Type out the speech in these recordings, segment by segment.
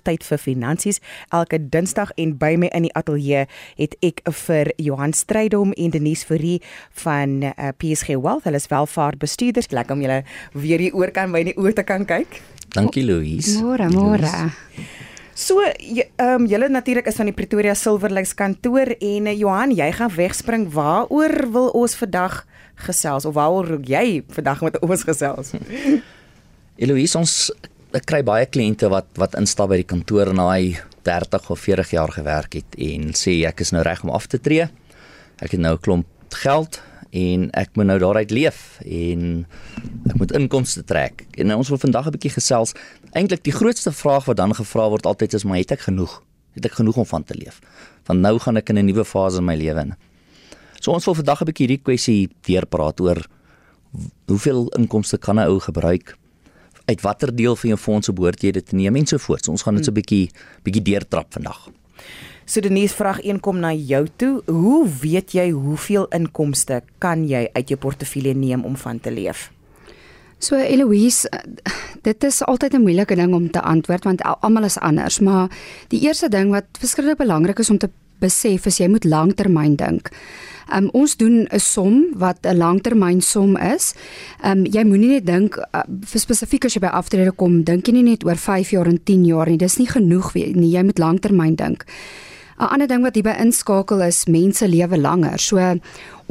halftyd vir finansies elke Dinsdag en by my in die ateljee het ek vir Johan Strydom en Denise Fourie van uh, eh, PSG Wealth, hulle is welvaartbestuurders. Lekker om julle weer hier oor kan by in die oë te kan kyk. Dankie Louise. Môre, môre. So, ehm um, julle natuurlik is van die Pretoria Silverlakes kantoor en uh, Johan, jy gaan wegspring. Waaroor wil ons vandag gesels of waaroor jy vandag met ons gesels? Eloise, ons ek kry baie kliënte wat wat instap by die kantoor en hy 30 of 40 jaar gewerk het en sê ek is nou reg om af te tree. Ek het nou 'n klomp geld en ek moet nou daaruit leef en ek moet inkomste trek. En ons wil vandag 'n bietjie gesels. Eintlik die grootste vraag wat dan gevra word altyd is maar het ek genoeg? Het ek genoeg om van te leef? Want nou gaan ek in 'n nuwe fase in my lewe in. So ons wil vandag 'n bietjie hierdie kwessie deurpraat oor hoeveel inkomste kan 'n ou gebruik? Uit watter deel van jou fondse behoort jy dit te neem en so voort. So ons gaan dit so 'n bietjie bietjie deurtrap vandag. So Denise vraag een kom na jou toe. Hoe weet jy hoeveel inkomste kan jy uit jou portefeulje neem om van te leef? So Eloise, dit is altyd 'n moeilike ding om te antwoord want almal is anders, maar die eerste ding wat verskriklik belangrik is om te besef is jy moet lanktermyn dink. Um, ons doen 'n som wat 'n langtermynsom is. Um, jy moenie net dink uh, vir spesifiek as jy by aftrede kom, dink jy nie net oor 5 jaar en 10 jaar nie. Dis nie genoeg nie. Jy moet langtermyn dink. 'n Ander ding wat hierby inskakel is mense lewe langer. So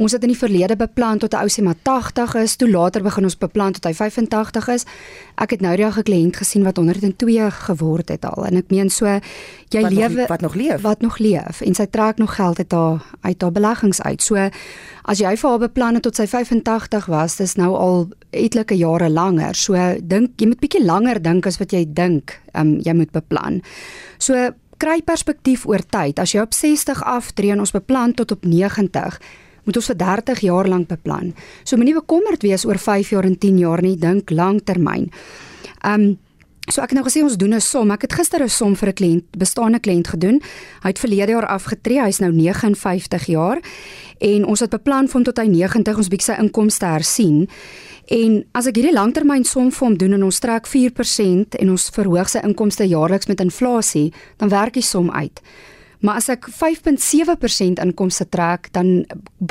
ons het in die verlede beplan tot 'n ou se maar 80 is, toe later begin ons beplan tot hy 85 is. Ek het nou die 'n kliënt gesien wat 102 geword het al en ek meen so jy wat lewe nog, wat nog leef. Wat nog leef en sy trek nog geld uit haar uit haar beleggings uit. So as jy vir haar beplan het tot sy 85 was, dis nou al etlike jare langer. So dink jy moet bietjie langer dink as wat jy dink um, jy moet beplan. So kry perspektief oor tyd. As jy op 60 aftree en ons beplan tot op 90, moet ons vir 30 jaar lank beplan. So moenie bekommerd wees oor 5 jaar en 10 jaar nie, dink langtermyn. Um So ek het nou gesê ons doen 'n som. Ek het gister 'n som vir 'n kliënt, bestaande kliënt gedoen. Hy het verlede jaar afgetree. Hy's nou 59 jaar en ons het beplan vir hom tot hy 90 ons bietjie sy inkomste hersien. En as ek hierdie langtermyn som vir hom doen en ons trek 4% en ons verhoog sy inkomste jaarliks met inflasie, dan werk die som uit. Maar as ek 5.7% inkomste trek, dan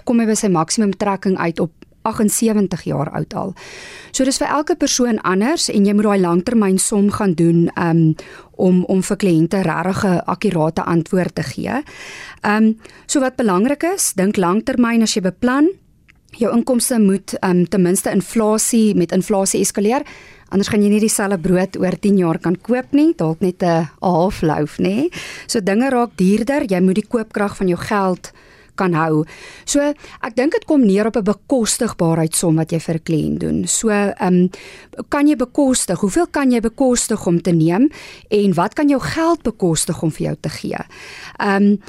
kom hy by sy maksimum trekking uit op 78 jaar oud al. So dis vir elke persoon anders en jy moet daai langtermyn som gaan doen um, om om vir kliënte regtig 'n akkurate antwoord te gee. Um, so wat belangrik is, dink langtermyn as jy beplan, jou inkomste moet um, ten minste inflasie met inflasie eskaleer. Anders gaan jy nie dieselfde brood oor 10 jaar kan koop nie, dalk net 'n halfloaf, nê? So dinge raak duurder, jy moet die koopkrag van jou geld kan hou. So ek dink dit kom neer op 'n bekostigbaarheidsom wat jy vir 'n kliënt doen. So ehm um, kan jy bekostig? Hoeveel kan jy bekostig om te neem en wat kan jou geld bekostig om vir jou te gee? Ehm um,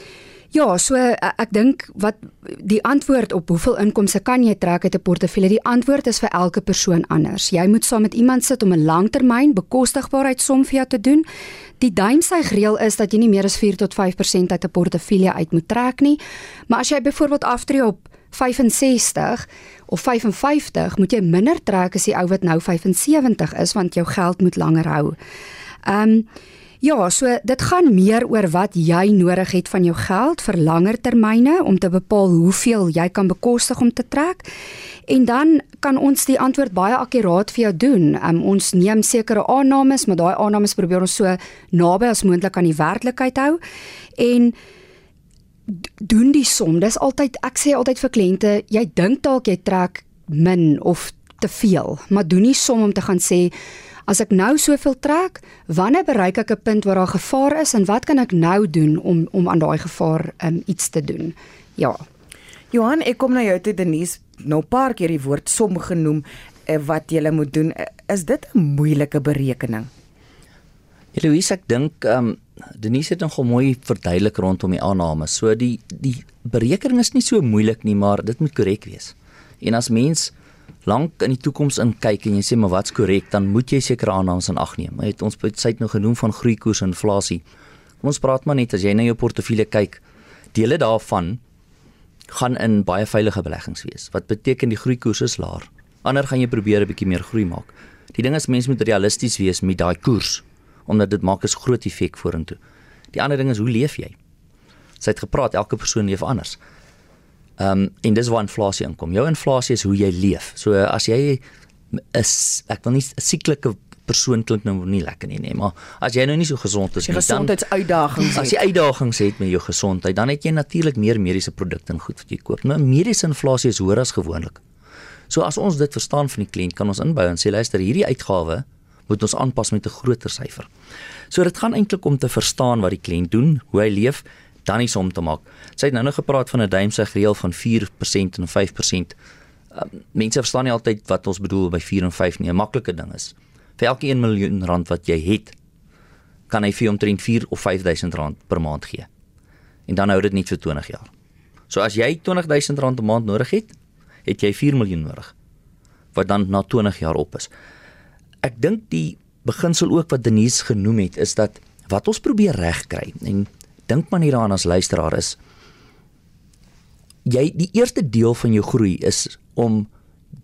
Ja, so e, ek dink wat die antwoord op hoeveel inkomste kan jy trek uit 'n portefeulje, die antwoord is vir elke persoon anders. Jy moet saam met iemand sit om 'n langtermyn bekostigbaarheidsom vir jou te doen. Die duimsuig reël is dat jy nie meer as 4 tot 5% uit 'n portefeulje uit moet trek nie. Maar as jy byvoorbeeld aftree op 65 of 55, moet jy minder trek as die ou wat nou 75 is want jou geld moet langer hou. Ehm um, Ja, so dit gaan meer oor wat jy nodig het van jou geld vir langer termyne om te bepaal hoeveel jy kan bekostig om te trek. En dan kan ons die antwoord baie akkuraat vir jou doen. Um, ons neem sekere aannames, maar daai aannames probeer ons so naby as moontlik aan die werklikheid hou. En doen die som. Dis altyd ek sê altyd vir kliënte, jy dink dalk jy trek min of te veel, maar doen nie som om te gaan sê As ek nou soveel trek, wanneer bereik ek 'n punt waar daar gevaar is en wat kan ek nou doen om om aan daai gevaar um, iets te doen? Ja. Johan, ek kom na jou toe Denise, nou 'n paar keer die woord som genoem uh, wat jy moet doen. Is dit 'n moeilike berekening? Eloise, ek dink ehm um, Denise het nogal mooi verduidelik rondom die aanname. So die die berekening is nie so moeilik nie, maar dit moet korrek wees. En as mens lank in die toekoms in kyk en jy sê maar wat's korrek, dan moet jy sekere aannames in ag neem. Jy het ons byt nou genoem van groeikoers en inflasie. Kom ons praat maar net as jy na jou portefeulje kyk, dele daarvan gaan in baie veilige beleggings wees. Wat beteken die groeikoers is laer. Ander gaan jy probeer 'n bietjie meer groei maak. Die ding is mense moet realisties wees met daai koers omdat dit maak 'n groot effek vorentoe. Die ander ding is hoe leef jy? Sy het gepraat elke persoon leef anders. Ehm um, en dis waar inflasie inkom. Jou inflasie is hoe jy leef. So as jy is ek wil nie 'n sieklike persoon klink nou nie lekker nie, nee, maar as jy nou nie so gesond is nie, dan gesondheidsuitdagings as jy uitdagings het met jou gesondheid, dan het jy natuurlik meer mediese produkte en goed wat jy koop. Nou mediese inflasie is hoër as gewoonlik. So as ons dit verstaan van die kliënt, kan ons inbou en sê luister, hierdie uitgawe moet ons aanpas met 'n groter syfer. So dit gaan eintlik om te verstaan wat die kliënt doen, hoe hy leef, dan nie som te maak. Sy het nou nog gepraat van 'n duimsig reël van 4% en 5%. Um, ehm, mense verstaan nie altyd wat ons bedoel by 4 en 5 nie. 'n Maklike ding is vir elke 1 miljoen rand wat jy het, kan hy vir jou omtrent 4 of 5000 rand per maand gee. En dan hou dit net vir 20 jaar. So as jy 20000 rand 'n maand nodig het, het jy 4 miljoen nodig wat dan na 20 jaar op is. Ek dink die beginsel ook wat Denise genoem het is dat wat ons probeer regkry en dink maar hieraan as luisteraar is jy die eerste deel van jou groei is om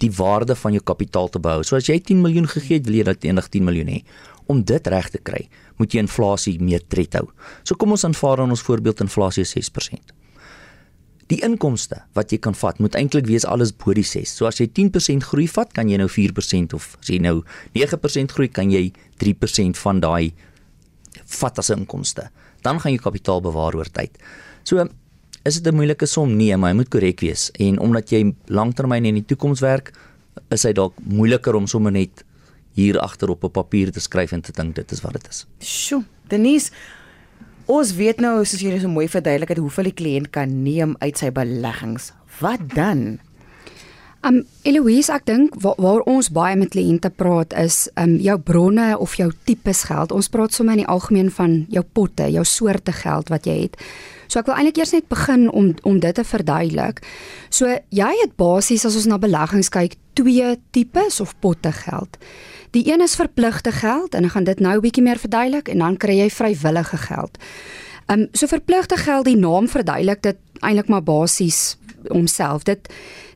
die waarde van jou kapitaal te bou. So as jy 10 miljoen gegee het, wil jy dat eendag 10 miljoen hê. Om dit reg te kry, moet jy inflasie meer tred hou. So kom ons aanvaar dan ons voorbeeld inflasie is 6%. Die inkomste wat jy kan vat, moet eintlik wees alles bo die 6. So as jy 10% groei vat, kan jy nou 4% of as jy nou 9% groei, kan jy 3% van daai vat as inkomste. Dan gaan jy kapitaal bewaar oor tyd. So is dit 'n moeilike som nee, maar hy moet korrek wees en omdat jy lanktermyn en in die toekoms werk, is hy dalk moeiliker om sommer net hier agter op 'n papier te skryf en te dink dit is wat dit is. Sjoe, Denise Ons weet nou soos jy so mooi verduidelik het hoeveel die kliënt kan neem uit sy beleggings. Wat dan? Um Eloise, ek dink waar, waar ons baie met kliënte praat is um jou bronne of jou tipes geld. Ons praat sommer in die algemeen van jou potte, jou soorte geld wat jy het. So ek wil eintlik eers net begin om om dit te verduidelik. So jy het basies as ons na beleggings kyk, twee tipes of potte geld. Die een is verpligte geld en ek gaan dit nou 'n bietjie meer verduidelik en dan kry jy vrywillige geld. Ehm um, so verpligte geld, die naam verduidelik dit eintlik maar basies homself. Dit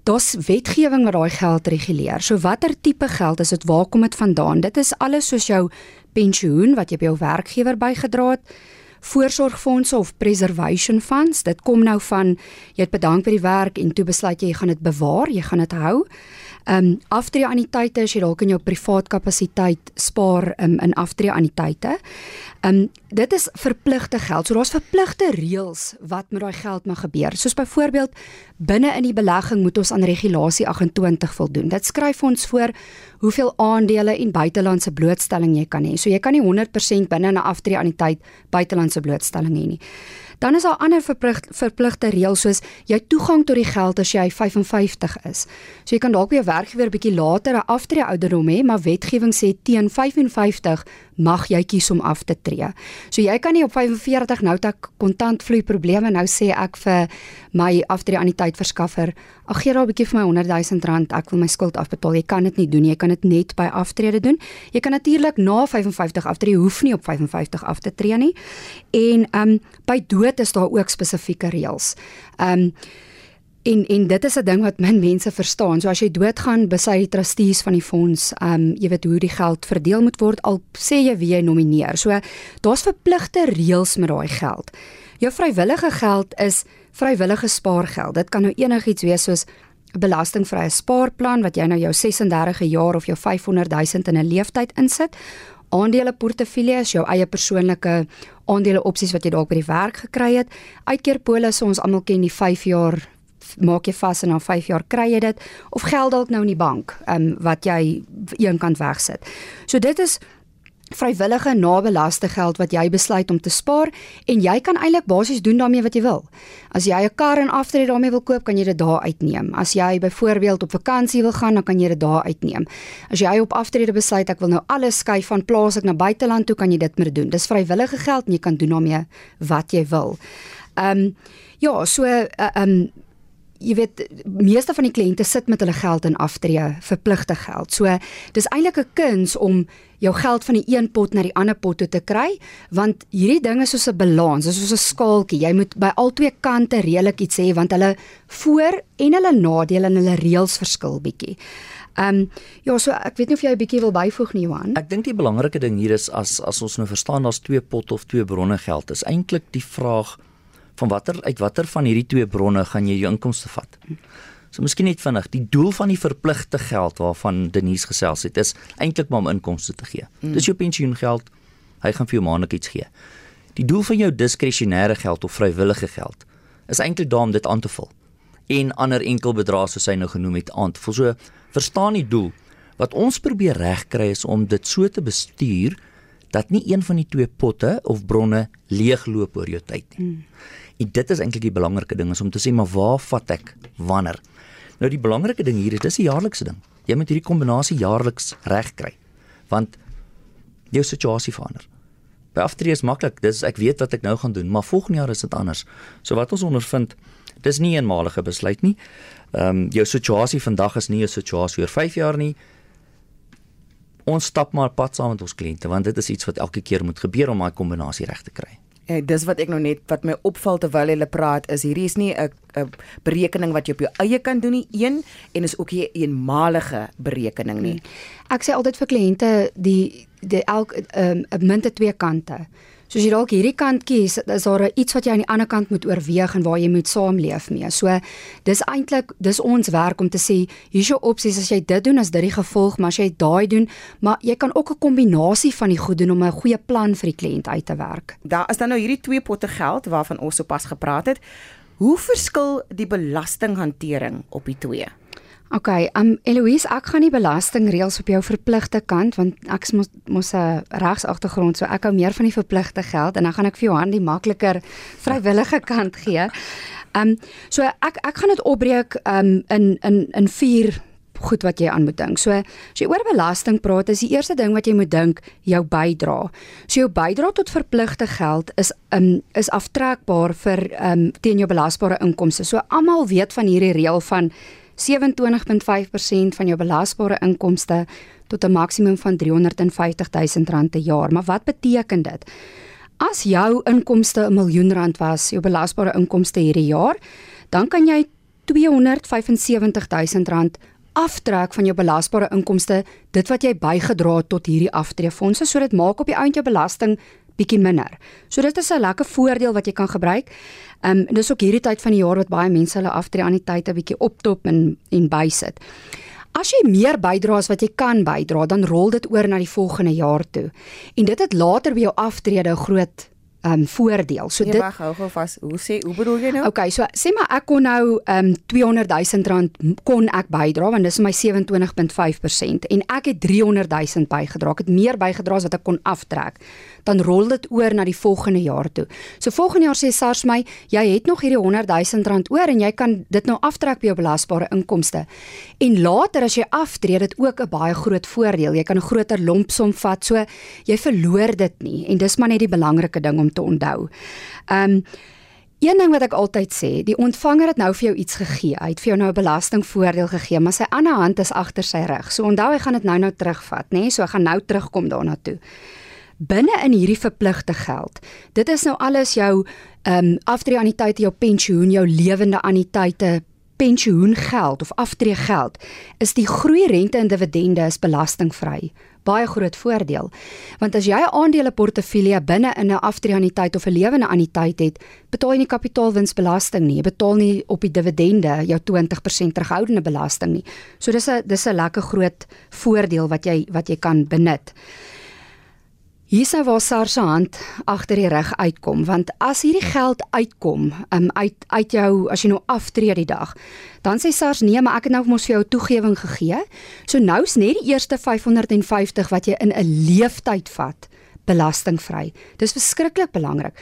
daar's wetgewing wat daai geld reguleer. So watter tipe geld is dit? Waar kom dit vandaan? Dit is alles soos jou pensioen wat jy by jou werkgewer bygedra het voorsorgfondse of preservation funds. Dit kom nou van jy het bedank vir die werk en toe besluit jy jy gaan dit bewaar, jy gaan dit hou. Ehm um, aftree anniteite as jy dalk in jou privaat kapasiteit spaar um, in aftree anniteite. Ehm um, dit is verpligte geld. So daar's verpligte reëls wat met daai geld mag gebeur. Soos byvoorbeeld binne in die belegging moet ons aan regulasie 28 voldoen. Dit skryf ons voor hoeveel aandele en buitelandse blootstelling jy kan hê. So jy kan nie 100% binne 'n aftree anniteit buitelandse blootstelling hê nie. Dan is daar ander verplig, verpligte reëls soos jy toegang tot die geld as jy 55 is. So jy kan dalk by 'n werkgewer bietjie later 'n aftree ouderdom hê, maar wetgewing sê teen 55 mag jy kies om af te tree. So jy kan nie op 45 nou tak kontantvloei probleme nou sê ek vir my aftree aan die tyd verskaffer, ag gee daar 'n bietjie vir my 100 000 rand, ek wil my skuld afbetaal. Jy kan dit nie doen nie. Jy kan dit net by aftrede doen. Jy kan natuurlik na 55 aftree, hoef nie op 55 af te tree nie. En ehm um, by dood is daar ook spesifieke reëls. Ehm um, En en dit is 'n ding wat min mense verstaan. So as jy doodgaan, besy trustees van die fonds, ehm um, jy weet hoe die geld verdeel moet word al sê jy wie jy nomineer. So daar's verpligte reëls met daai geld. Jou vrywillige geld is vrywillige spaargeld. Dit kan nou enigiets wees soos 'n belastingvrye spaarplan wat jy nou jou 36e jaar of jou 500 000 in 'n leeftyd insit. Aandele portefeulje is jou eie persoonlike aandele opsies wat jy dalk by die werk gekry het. Uitkeerpolisse ons almal ken die 5 jaar maak jy vas en na 5 jaar kry jy dit of geld dalk nou in die bank um, wat jy eenkant wegsit. So dit is vrywillige nabelaste geld wat jy besluit om te spaar en jy kan eintlik basies doen daarmee wat jy wil. As jy 'n kar en aftrede daarmee wil koop, kan jy dit daar uitneem. As jy byvoorbeeld op vakansie wil gaan, dan kan jy dit daar uitneem. As jy op aftrede besluit ek wil nou alles skuif van plaaslik na buiteland toe, kan jy dit meer doen. Dis vrywillige geld en jy kan doen daarmee wat jy wil. Ehm um, ja, so eh, ehm uh, um, jy weet meeste van die kliënte sit met hulle geld in aftree verpligte geld. So dis eintlik 'n kuns om jou geld van die een pot na die ander pot toe te kry want hierdie ding is soos 'n balans, dis soos 'n skaaltjie. Jy moet by albei kante redelik iets hê want hulle voor en hulle nadele en hulle reëls verskil bietjie. Ehm um, ja, so ek weet nie of jy 'n bietjie wil byvoeg nie Johan. Ek dink die belangrike ding hier is as as ons nou verstaan daar's twee pot of twee bronne geld is eintlik die vraag van watter uit watter van hierdie twee bronne gaan jy jou inkomste vat. So miskien net vinnig, die doel van die verpligte geld waarvan Denise gesels het is eintlik maar om inkomste te gee. Mm. Dis jou pensioengeld. Hy gaan vir jou maandelik iets gee. Die doel van jou diskresionêre geld of vrywillige geld is eintlik daar om dit aan te vul en ander enkel bedrae soos hy nou genoem het aan te vul. So verstaan die doel. Wat ons probeer regkry is om dit so te bestuur dat nie een van die twee potte of bronne leegloop oor jou tyd nie. Mm. En dit is eintlik die belangrike ding is om te sê maar waar vat ek wanneer? Nou die belangrike ding hier is dis 'n jaarlikse ding. Jy moet hierdie kombinasie jaarliks regkry. Want jou situasie verander. By aftree is maklik. Dis ek weet wat ek nou gaan doen, maar volgende jaar is dit anders. So wat ons ondervind dis nie 'n eenmalige besluit nie. Ehm um, jou situasie vandag is nie 'n situasie oor 5 jaar nie. Ons stap maar pad saam met ons kliënte want dit is iets wat elke keer moet gebeur om daai kombinasie reg te kry. Ja, dis wat ek nou net wat my opval terwyl hulle praat is hierdie is nie 'n 'n berekening wat jy op jou eie kan doen nie een en is ook nie 'n eenmalige berekening nie. Ek sê altyd vir kliënte die die elk 'n um, 'n munt het twee kante. So as jy dalk hierdie kant kies, is daar iets wat jy aan die ander kant moet oorweeg en waar jy moet saamleef mee. So dis eintlik dis ons werk om te sê hier's jou opsies as jy dit doen as dit die gevolg, maar as jy daai doen, maar jy kan ook 'n kombinasie van die goed doen om 'n goeie plan vir die kliënt uit te werk. Daar is dan nou hierdie twee potte geld waarvan ons sopas gepraat het. Hoe verskil die belastinghantering op die twee? OK, um Eloise, ek gaan nie belastingreëls op jou verpligte kant want ek mos mos 'n regs agtergrond, so ek hou meer van die verpligte geld en dan gaan ek vir Johan die makliker vrywillige kant gee. Um so ek ek gaan dit opbreek um in in in vier goed wat jy aan moet dink. So as jy oor belasting praat, is die eerste ding wat jy moet dink jou bydrae. So jou bydrae tot verpligte geld is um is aftrekbaar vir um teen jou belasbare inkomste. So almal weet van hierdie reël van 27.5% van jou belasbare inkomste tot 'n maksimum van R350 000 per jaar. Maar wat beteken dit? As jou inkomste 'n miljoen rand was, jou belasbare inkomste hierdie jaar, dan kan jy R275 000 aftrek van jou belasbare inkomste, dit wat jy bygedra het tot hierdie aftreefondse, so dit maak op die einde jou belasting bietjie minder. So dit is 'n lekker voordeel wat jy kan gebruik. Ehm um, dis ook hierdie tyd van die jaar wat baie mense hulle aftree aan die tyd 'n bietjie optop en en bysit. As jy meer bydra as wat jy kan bydra, dan rol dit oor na die volgende jaar toe. En dit het later by jou aftrede 'n groot um voordeel. So nee, dit wag hou gou vas. Hoe sê hoe bedoel jy nou? Okay, so sê maar ek kon nou um 200 000 rand kon ek bydra want dis my 27.5% en ek het 300 000 bygedra. Ek het meer bygedra as wat ek kon aftrek. Dan rol dit oor na die volgende jaar toe. So volgende jaar sê SARS my, jy het nog hierdie 100 000 rand oor en jy kan dit nou aftrek by jou belasbare inkomste. En later as jy aftree, dit ook 'n baie groot voordeel. Jy kan 'n groter lompsom vat. So jy verloor dit nie en dis maar net die belangrike ding om te onthou. Ehm um, een ding wat ek altyd sê, die ontvanger het nou vir jou iets gegee. Hy het vir jou nou 'n belastingvoordeel gegee, maar sy ander hand is agter sy rug. So onthou hy gaan dit nou nou terugvat, nê? Nee? So hy gaan nou terugkom daarna toe. Binne in hierdie verpligte geld. Dit is nou alles jou ehm um, aftreeanniteite, jou pensioen, jou lewende anniteite, pensioengeld of aftreegeld. Is die groei rente en dividende is belastingvry baie groot voordeel. Want as jy 'n aandeleportefeulje binne in 'n aftreeanniteit of 'n lewende anniteit het, betaal jy nie kapitaalwinsbelasting nie. Jy betaal nie op die dividende jou 20% terughoudende belasting nie. So dis 'n dis 'n lekker groot voordeel wat jy wat jy kan benut. Hier sou waar SARS se hand agter die rug uitkom want as hierdie geld uitkom um, uit uit jou as jy nou aftree die dag dan sê SARS nee maar ek het nou mos vir jou toegewing gegee. So nou's net die eerste 550 wat jy in 'n leeftyd vat belastingvry. Dis verskriklik belangrik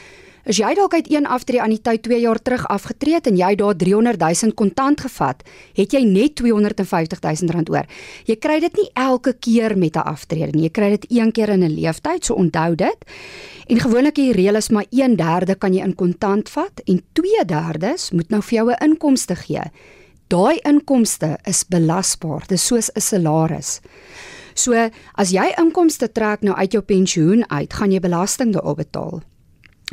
As jy dalk uit een aftree aan die tyd 2 jaar terug afgetree het en jy daar 300 000 kontant gevat, het jy net 250 000 rand oor. Jy kry dit nie elke keer met 'n aftrede nie. Jy kry dit een keer in 'n leeftyd, so onthou dit. En gewoonlik die reël is maar 1/3 kan jy in kontant vat en 2/3 moet nou vir jou 'n inkomste gee. Daai inkomste is belasbaar. Dis soos 'n salaris. So, as jy inkomste trek nou uit jou pensioen uit, gaan jy belasting daarop betaal.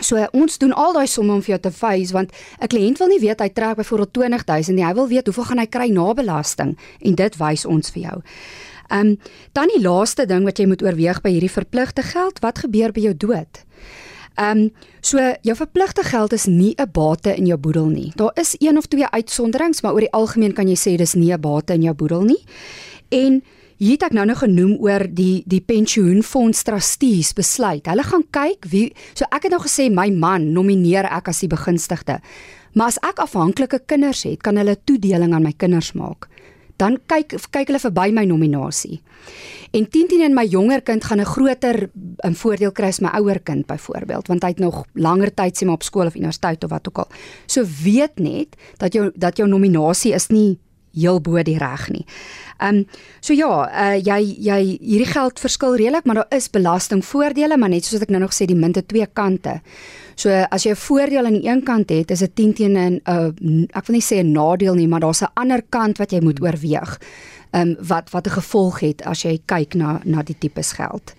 So ons doen al daai somme om vir jou te wys want 'n kliënt wil nie weet hy trek byvoorbeeld 20000 nie, hy wil weet hoeveel gaan hy kry na belasting en dit wys ons vir jou. Ehm um, dan die laaste ding wat jy moet oorweeg by hierdie verpligte geld, wat gebeur by jou dood? Ehm um, so jou verpligte geld is nie 'n bate in jou boedel nie. Daar is een of twee uitsonderings, maar oor die algemeen kan jy sê dis nie 'n bate in jou boedel nie. En hier het ek nou nog genoem oor die die pensioenfonds trustees besluit. Hulle gaan kyk wie so ek het nou gesê my man nomineer ek as die begunstigde. Maar as ek afhanklike kinders het, kan hulle toedeling aan my kinders maak dan kyk kyk hulle verby my nominasie. En 10 10 en my jonger kind gaan 'n groter 'n voordeel kry as my ouer kind byvoorbeeld, want hy het nog langer tyd sien op skool of universiteit of wat ook al. So weet net dat jou dat jou nominasie is nie heel bo die reg nie. Ehm um, so ja, uh, jy jy hierdie geld verskil redelik, maar daar is belastingvoordele, maar net soos ek nou nog sê die munte twee kante. So as jy 'n voordeel aan die een kant het, is dit 10 teen 'n uh, ek wil nie sê 'n nadeel nie, maar daar's 'n ander kant wat jy moet oorweeg. Ehm um, wat wat 'n gevolg het as jy kyk na na die tipes geld.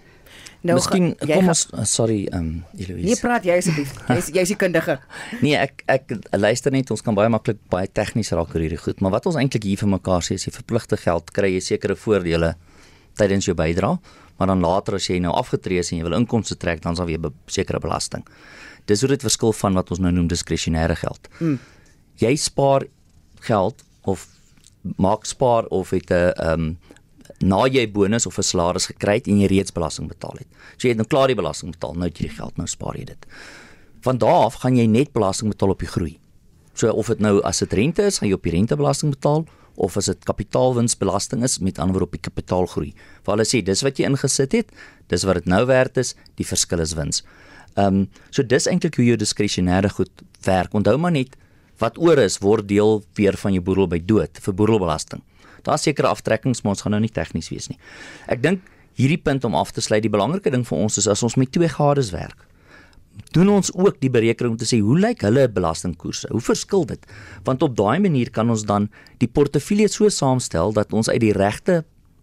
Nou, Miskien kom ons uh, sorry um Eloise. Nee, praat jy asseblief. Jy's jy's die kundige. nee, ek ek luister net, ons kan baie maklik baie tegnies raak oor hierdie goed, maar wat ons eintlik hier vir mekaar sê is jy verpligte geld kry jy sekere voordele tydens jou bydrae, maar dan later as jy nou afgetree is en jy wil inkomste trek, dan sal weer be sekere belasting. Dis hoe dit verskil van wat ons nou noem diskresionêre geld. Mm. Jy spaar geld of maak spaar of het 'n ehm um, na jy bonus of 'n salaris gekry het en jy reeds belasting betaal het. So jy het nou klaar die belasting betaal, nou het jy die geld, nou spaar jy dit. Van daardie af gaan jy net belasting betaal op die groei. So of dit nou as dit rente is, gaan jy op die rentebelasting betaal of as dit kapitaalwinsbelasting is met ander woorde op die kapitaalgroei. Waar hulle sê dis wat jy ingesit het, dis wat dit nou werd is, die verskil is wins. Ehm um, so dis eintlik hoe jou diskresionêre goed werk. Onthou maar net wat oor is word deel weer van jou boedel by dood vir boedelbelasting. Daar's sekere aftrekkings, maar ons gaan nou nie tegnies wees nie. Ek dink hierdie punt om af te sluit, die belangrike ding vir ons is as ons met twee gades werk. Doen ons ook die berekening om te sê hoe lyk hulle belastingkoerse? Hoe verskil dit? Want op daai manier kan ons dan die portefeulje so saamstel dat ons uit die regte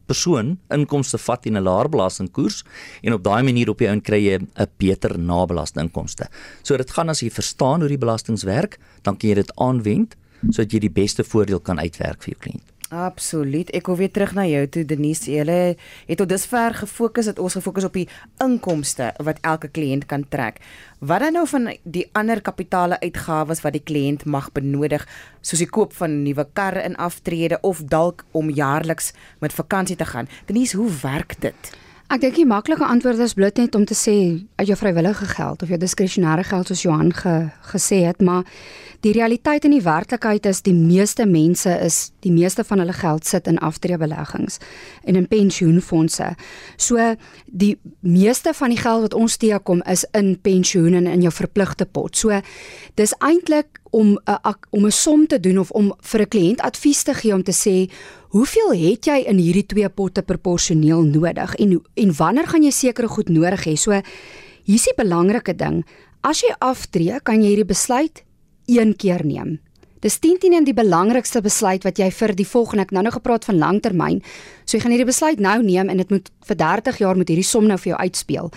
persoon inkomste vat in 'n laer belastingkoers en op daai manier op jy in kry jy 'n beter nabelastinginkomste. So dit gaan as jy verstaan hoe die belastings werk, dan kan jy dit aanwend sodat jy die beste voordeel kan uitwerk vir jou kliënt. Absoluut. Ek wil weer terug na jou toe Denise. Julle het tot dusver gefokus dat ons gefokus op die inkomste wat elke kliënt kan trek. Wat dan nou van die ander kapitale uitgawes wat die kliënt mag benodig, soos die koop van 'n nuwe kar in aftrede of dalk om jaarliks met vakansie te gaan? Denise, hoe werk dit? Ek dink die maklike antwoord is bloot net om te sê uit jou vrywillige geld of jou diskresionêre geld soos Johan ge, gesê het, maar die realiteit en die werklikheid is die meeste mense is die meeste van hulle geld sit in aftreebeleggings en in pensioenfonde. So die meeste van die geld wat ons teekom is in pensioen en in jou verpligte pot. So dis eintlik om 'n om 'n som te doen of om vir 'n kliënt advies te gee om te sê Hoeveel het jy in hierdie twee potte proporsioneel nodig en en wanneer gaan jy sekere goed nodig hê? So hier's die belangrike ding. As jy aftree, kan jy hierdie besluit een keer neem. Dis 10 10 en die belangrikste besluit wat jy vir die volgende ek nou nog gepraat van langtermyn. So jy gaan hierdie besluit nou neem en dit moet vir 30 jaar moet hierdie som nou vir jou uitspeel.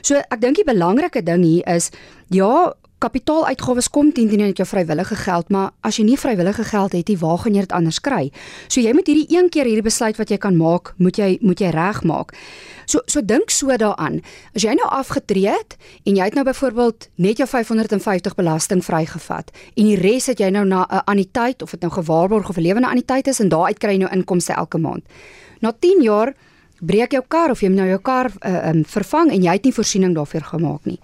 So ek dink die belangrike ding hier is ja, kapitaaluitgawes kom teen teen jou vrywillige geld, maar as jy nie vrywillige geld het nie, waar gaan jy dit anders kry? So jy moet hierdie een keer hierdie besluit wat jy kan maak, moet jy moet jy regmaak. So so dink so daaraan. As jy nou afgetree het en jy het nou byvoorbeeld net jou 550 belasting vrygevat en die res het jy nou na 'n anniteit of dit nou gewaarborg of 'n lewende anniteit is en daaruit kry jy nou inkomste elke maand. Na 10 jaar breek jou kar of jy moet nou jou kar uh, um, vervang en jy het nie voorsiening daarvoor gemaak nie.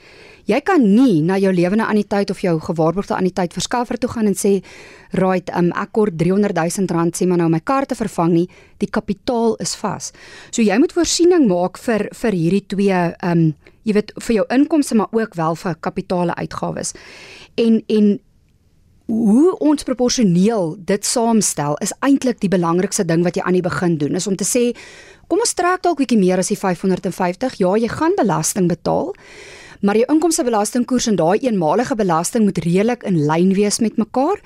Jy kan nie na jou lewende anniteit of jou gewaarborgde anniteit verskaffer toe gaan en sê, "Right, um, ek kort 300 000 rand sê maar nou my kaart te vervang nie, die kapitaal is vas." So jy moet voorsiening maak vir vir hierdie twee um jy weet vir jou inkomste maar ook wel vir kapitale uitgawes. En en hoe ons proporsioneel dit saamstel is eintlik die belangrikste ding wat jy aan die begin doen is om te sê kom ons trek dalk bietjie meer as die 550 ja jy gaan belasting betaal maar jou inkomstebelastingkoers en daai eenmalige belasting moet redelik in lyn wees met mekaar.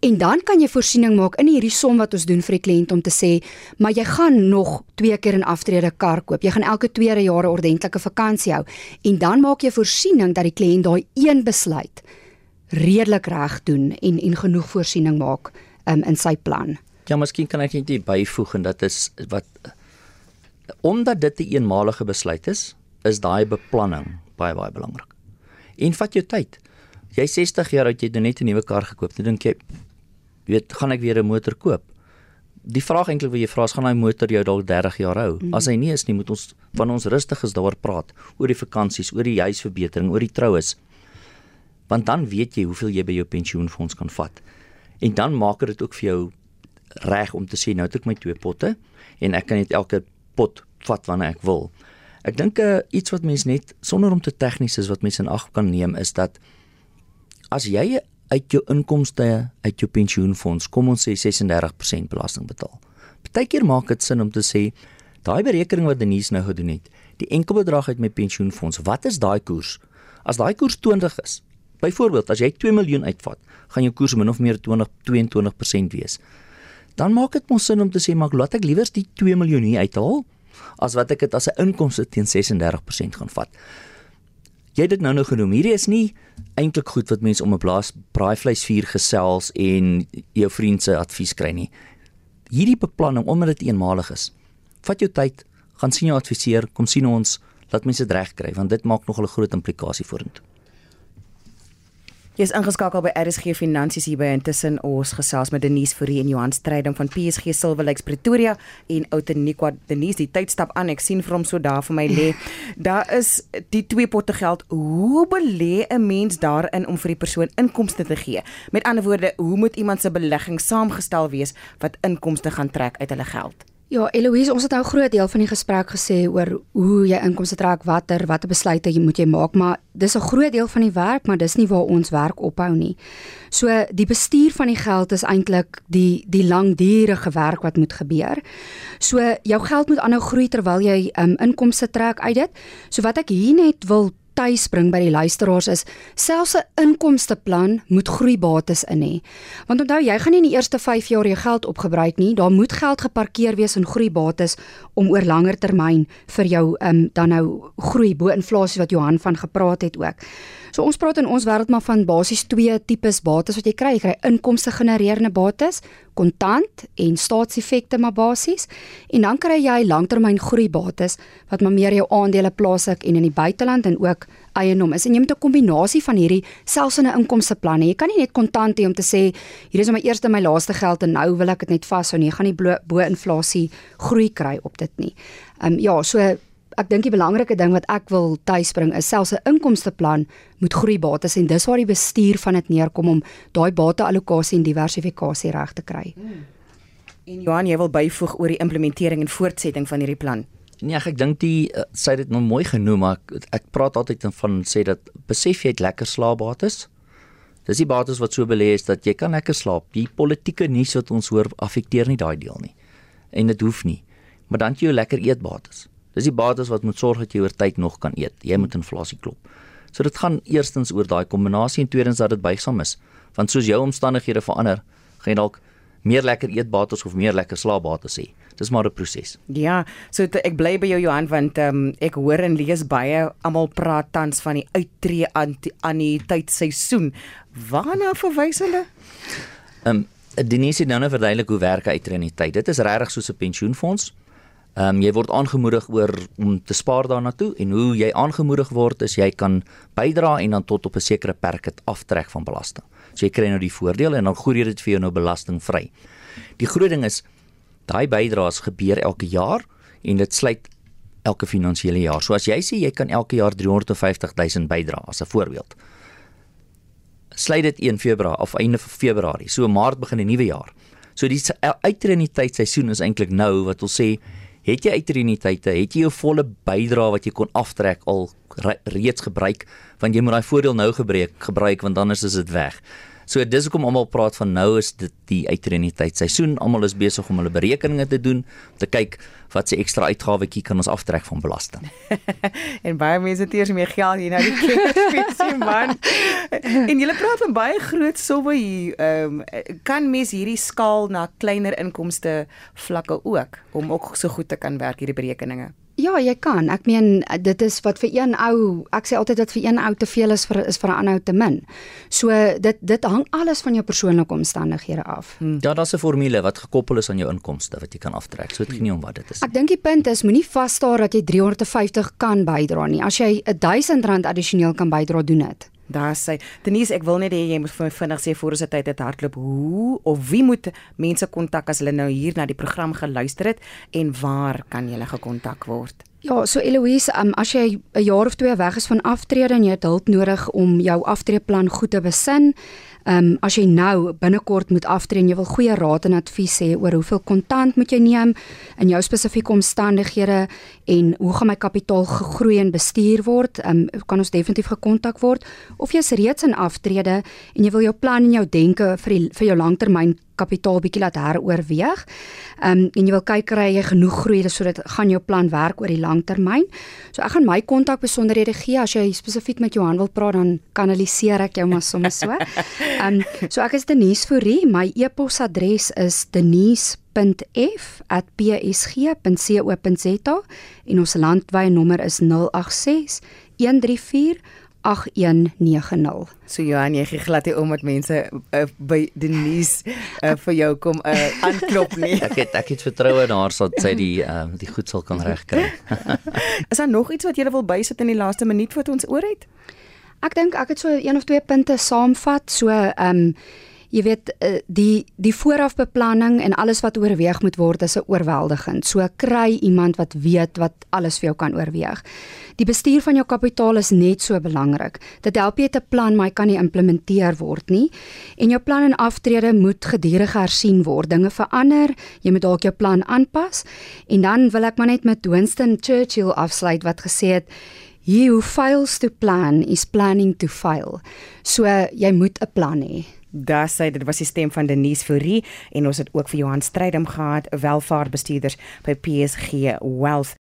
En dan kan jy voorsiening maak in hierdie som wat ons doen vir die kliënt om te sê, maar jy gaan nog twee keer in aftrede kar koop. Jy gaan elke tweede jaar 'n ordentlike vakansie hou en dan maak jy voorsiening dat die kliënt daai een besluit redelik reg doen en en genoeg voorsiening maak um, in sy plan. Ja, miskien kan ek net byvoeg en dat is wat omdat dit 'n een eenmalige besluit is, is daai beplanning baie baie belangrik. En vat jou tyd. Jy 60 jaar oud, jy het nou net 'n nuwe kar gekoop. Nou dink jy, weet, gaan ek weer 'n motor koop? Die vraag eintlik wat jy vra is gaan daai motor jou dalk 30 jaar hou. Mm. As hy nie is nie, moet ons van ons rustig is daaroor praat oor die vakansies, oor die huisverbetering, oor die troues. Want dan weet jy hoeveel jy by jou pensioenfonds kan vat. En dan maak dit ook vir jou reg om te sê nou het ek my twee potte en ek kan net elke pot vat wanneer ek wil. Ek dink uh, iets wat mense net sonder om te tegnies is wat mense in ag kan neem is dat as jy uit jou inkomste uit jou pensioenfonds kom ons sê 36% belasting betaal. Partykeer maak dit sin om te sê daai berekening wat Denise nou gedoen het, die enkelbedrag uit my pensioenfonds, wat is daai koers? As daai koers 20 is, byvoorbeeld as jy 2 miljoen uitvat, gaan jou koers min of meer 20 22% wees dan maak dit mos sin om te sê maar laat ek liewer die 2 miljoen hier uithaal as wat ek dit as 'n inkomste teen 36% gaan vat. Jy het dit nou nou genoem. Hierdie is nie eintlik goed wat mense om 'n blaas braaivleisvuur gesels en jou vriend se advies kry nie. Hierdie beplanning omdat dit eenmalig is. Vat jou tyd, gaan sien jou adviseur, kom sien ons, laat mense dit reg kry want dit maak nog 'n groot implikasie vorentoe. Jy is ingeskakel by RSG Finansies hier by intussen ons gesels met Denise Fourie en Johan Strydom van PSG Silver Lakes Pretoria en Outeniqua Denise die tyd stap aan ek sien vir hom so daar vir my lê. Daar is die twee potte geld. Hoe belê 'n mens daarin om vir die persoon inkomste te gee? Met ander woorde, hoe moet iemand se belegging saamgestel wees wat inkomste gaan trek uit hulle geld? Ja, Eloise, ons het nou 'n groot deel van die gesprek gesê oor hoe jy inkomste trek, watter watter besluite jy moet jy maak, maar dis 'n groot deel van die werk, maar dis nie waar ons werk ophou nie. So die bestuur van die geld is eintlik die die langdurige werk wat moet gebeur. So jou geld moet aanhou groei terwyl jy um, inkomste trek uit dit. So wat ek hier net wil tuis bring by die luisteraars is selfs 'n inkomsteplan moet groeibates in hê. Want onthou jy gaan nie in die eerste 5 jaar jou geld opgebruik nie, daar moet geld geparkeer wees in groeibates om oor langer termyn vir jou um, dan nou groei bo inflasie wat Johan van gepraat het ook. So ons praat in ons wêreld maar van basies twee tipes bates wat jy kry. Jy kry inkomste genererende bates, kontant en staatseffekte maar basies. En dan kry jy langtermyn groeibates wat maar meer jou aandele plaaslik en in die buiteland en ook eiendom is. En jy moet 'n kombinasie van hierdie selfs in 'n inkomsteplan hê. Jy kan nie net kontant hê om te sê hier is my eerste en my laaste geld en nou wil ek dit net vashou nie. Jy gaan nie bo inflasie groei kry op dit nie. Ehm um, ja, so ek dink die belangrike ding wat ek wil tuisbring is selfs 'n inkomsteplan moet groeibates en dis waar die bestuur van dit neerkom om daai bateallokasie en diversifikasie reg te kry. Hmm. En Johan, jy wil byvoeg oor die implementering en voortsetting van hierdie plan. Nee, ek dink die uh, sê dit nou mooi genoem, maar ek, ek praat altyd van sê dat besef jy het lekker slaapbates. Dis die bates wat so belê is dat jy kan lekker slaap. Die politieke nuus wat ons hoor affekteer nie daai deel nie. En dit hoef nie. Maar dan jy jou lekker eetbates. Dis die bates wat moet sorg dat jy oor tyd nog kan eet. Jy moet inflasie klop. So dit gaan eerstens oor daai kombinasie en tweedens dat dit buigsaam is. Want soos jou omstandighede verander, gaan jy dalk meer lekker eetbates of meer lekker slaapbates hê. Dis maar 'n proses. Ja, so te, ek bly by jou Johan want ehm um, ek hoor en lees baie almal praat tans van die uittreë aan aan die tydseisoen. Waarna verwys hulle? Ehm um, Denise het nou net verduidelik hoe werk uittreë in die tyd. Dit is regtig soos 'n pensioenfonds. Ehm um, jy word aangemoedig oor om te spaar daarna toe en hoe jy aangemoedig word is jy kan bydra en dan tot op 'n sekere perk dit aftrek van belasting. So jy kry nou die voordeel en dan gooi dit vir jou nou belastingvry. Die groot ding is daai bydraes gebeur elke jaar en dit sluit elke finansiële jaar. So as jy sê jy kan elke jaar 350 000 bydra as 'n voorbeeld. Sluit dit 1 Februarie of einde Februarie. So Maart begin 'n nuwe jaar. So die uitreniteit-seisoen is eintlik nou wat ons sê het jy uitreniteite, het jy jou volle bydrae wat jy kon aftrek al reeds gebruik, want jy moet daai voordeel nou gebruik, gebruik want anders is dit weg. So dis hoekom almal praat van nou is dit die uitreniteitsseisoen. Almal is besig om hulle berekeninge te doen om te kyk wat se ekstra uitgawetjie kan ons aftrek van belasting. en baie mense het eers meer geld hier na die kinderspesies man. en jy praat van baie groot somme hier. Ehm um, kan mens hierdie skaal na kleiner inkomste vlakke ook om ook so goed te kan werk hierdie berekeninge? Ja, jy kan. Ek meen dit is wat vir een ou, ek sê altyd dat vir een ou te veel is vir is vir 'n ander ou te min. So dit dit hang alles van jou persoonlike omstandighede af. Hmm. Ja, daar's 'n formule wat gekoppel is aan jou inkomste wat jy kan aftrek. So dit gaan nie om wat dit is. Ek dink die punt is moenie vasstaar dat jy 350 kan bydra nie. As jy 1000 rand addisioneel kan bydra, doen dit. Daar sê Denise, ek wil net hê jy moet vir my vinnig sê voor ons tyd het hardloop hoe of wie moet mense kontak as hulle nou hier na die program geluister het en waar kan hulle gekontak word? Ja, so Eloise, um, as jy 'n jaar of twee weg is van aftrede en jy het hulp nodig om jou aftreeplan goed te besin, Ehm um, as jy nou binnekort moet aftree en jy wil goeie raad en advies hê oor hoeveel kontant moet jy neem in jou spesifieke omstandighede en hoe gaan my kapitaal gegroei en bestuur word, ehm um, kan ons definitief gekontak word. Of jy's reeds in aftrede en jy wil jou plan en jou denke vir die, vir jou langtermyn kapitaal bietjie laat heroorweeg. Ehm um, en jy wil kyk kry jy genoeg groei sodat gaan jou plan werk oor die lang termyn. So ek gaan my kontak besonderhede gee as jy spesifiek met Johan wil praat dan kanaliseer ek jou maar sommer so. Ehm um, so ek is Denise Fourie, my e-posadres is denise.f@psg.co.za en ons landwyse nommer is 086 134 8190. So Johan, jy gee glad nie om met mense uh, by Denise uh, vir jou kom uh, aanklop nie. ek het ek het vertroue in haar sodat sy die uh, die goed sal kan regkry. Is daar nog iets wat jy wil bysit in die laaste minuut wat ons oor het? Ek dink ek het so een of twee punte saamvat. So ehm um, jy weet die die voorafbeplanning en alles wat oorweeg moet word is 'n oorweldigend. So kry iemand wat weet wat alles vir jou kan oorweeg. Die bestuur van jou kapitaal is net so belangrik. Dit help jy te plan, maar hy kan nie implementeer word nie. En jou plan en aftrede moet gedurig hersien word. Dinge verander, jy moet dalk jou plan aanpas. En dan wil ek maar net met Winston Churchill afsluit wat gesê het He who fails to plan is planning to fail. So jy moet 'n plan hê. Daar sê dit was die stem van Denise Fourie en ons het ook vir Johan Strydom gehad, welvaartbestuurders by PSG Wealth.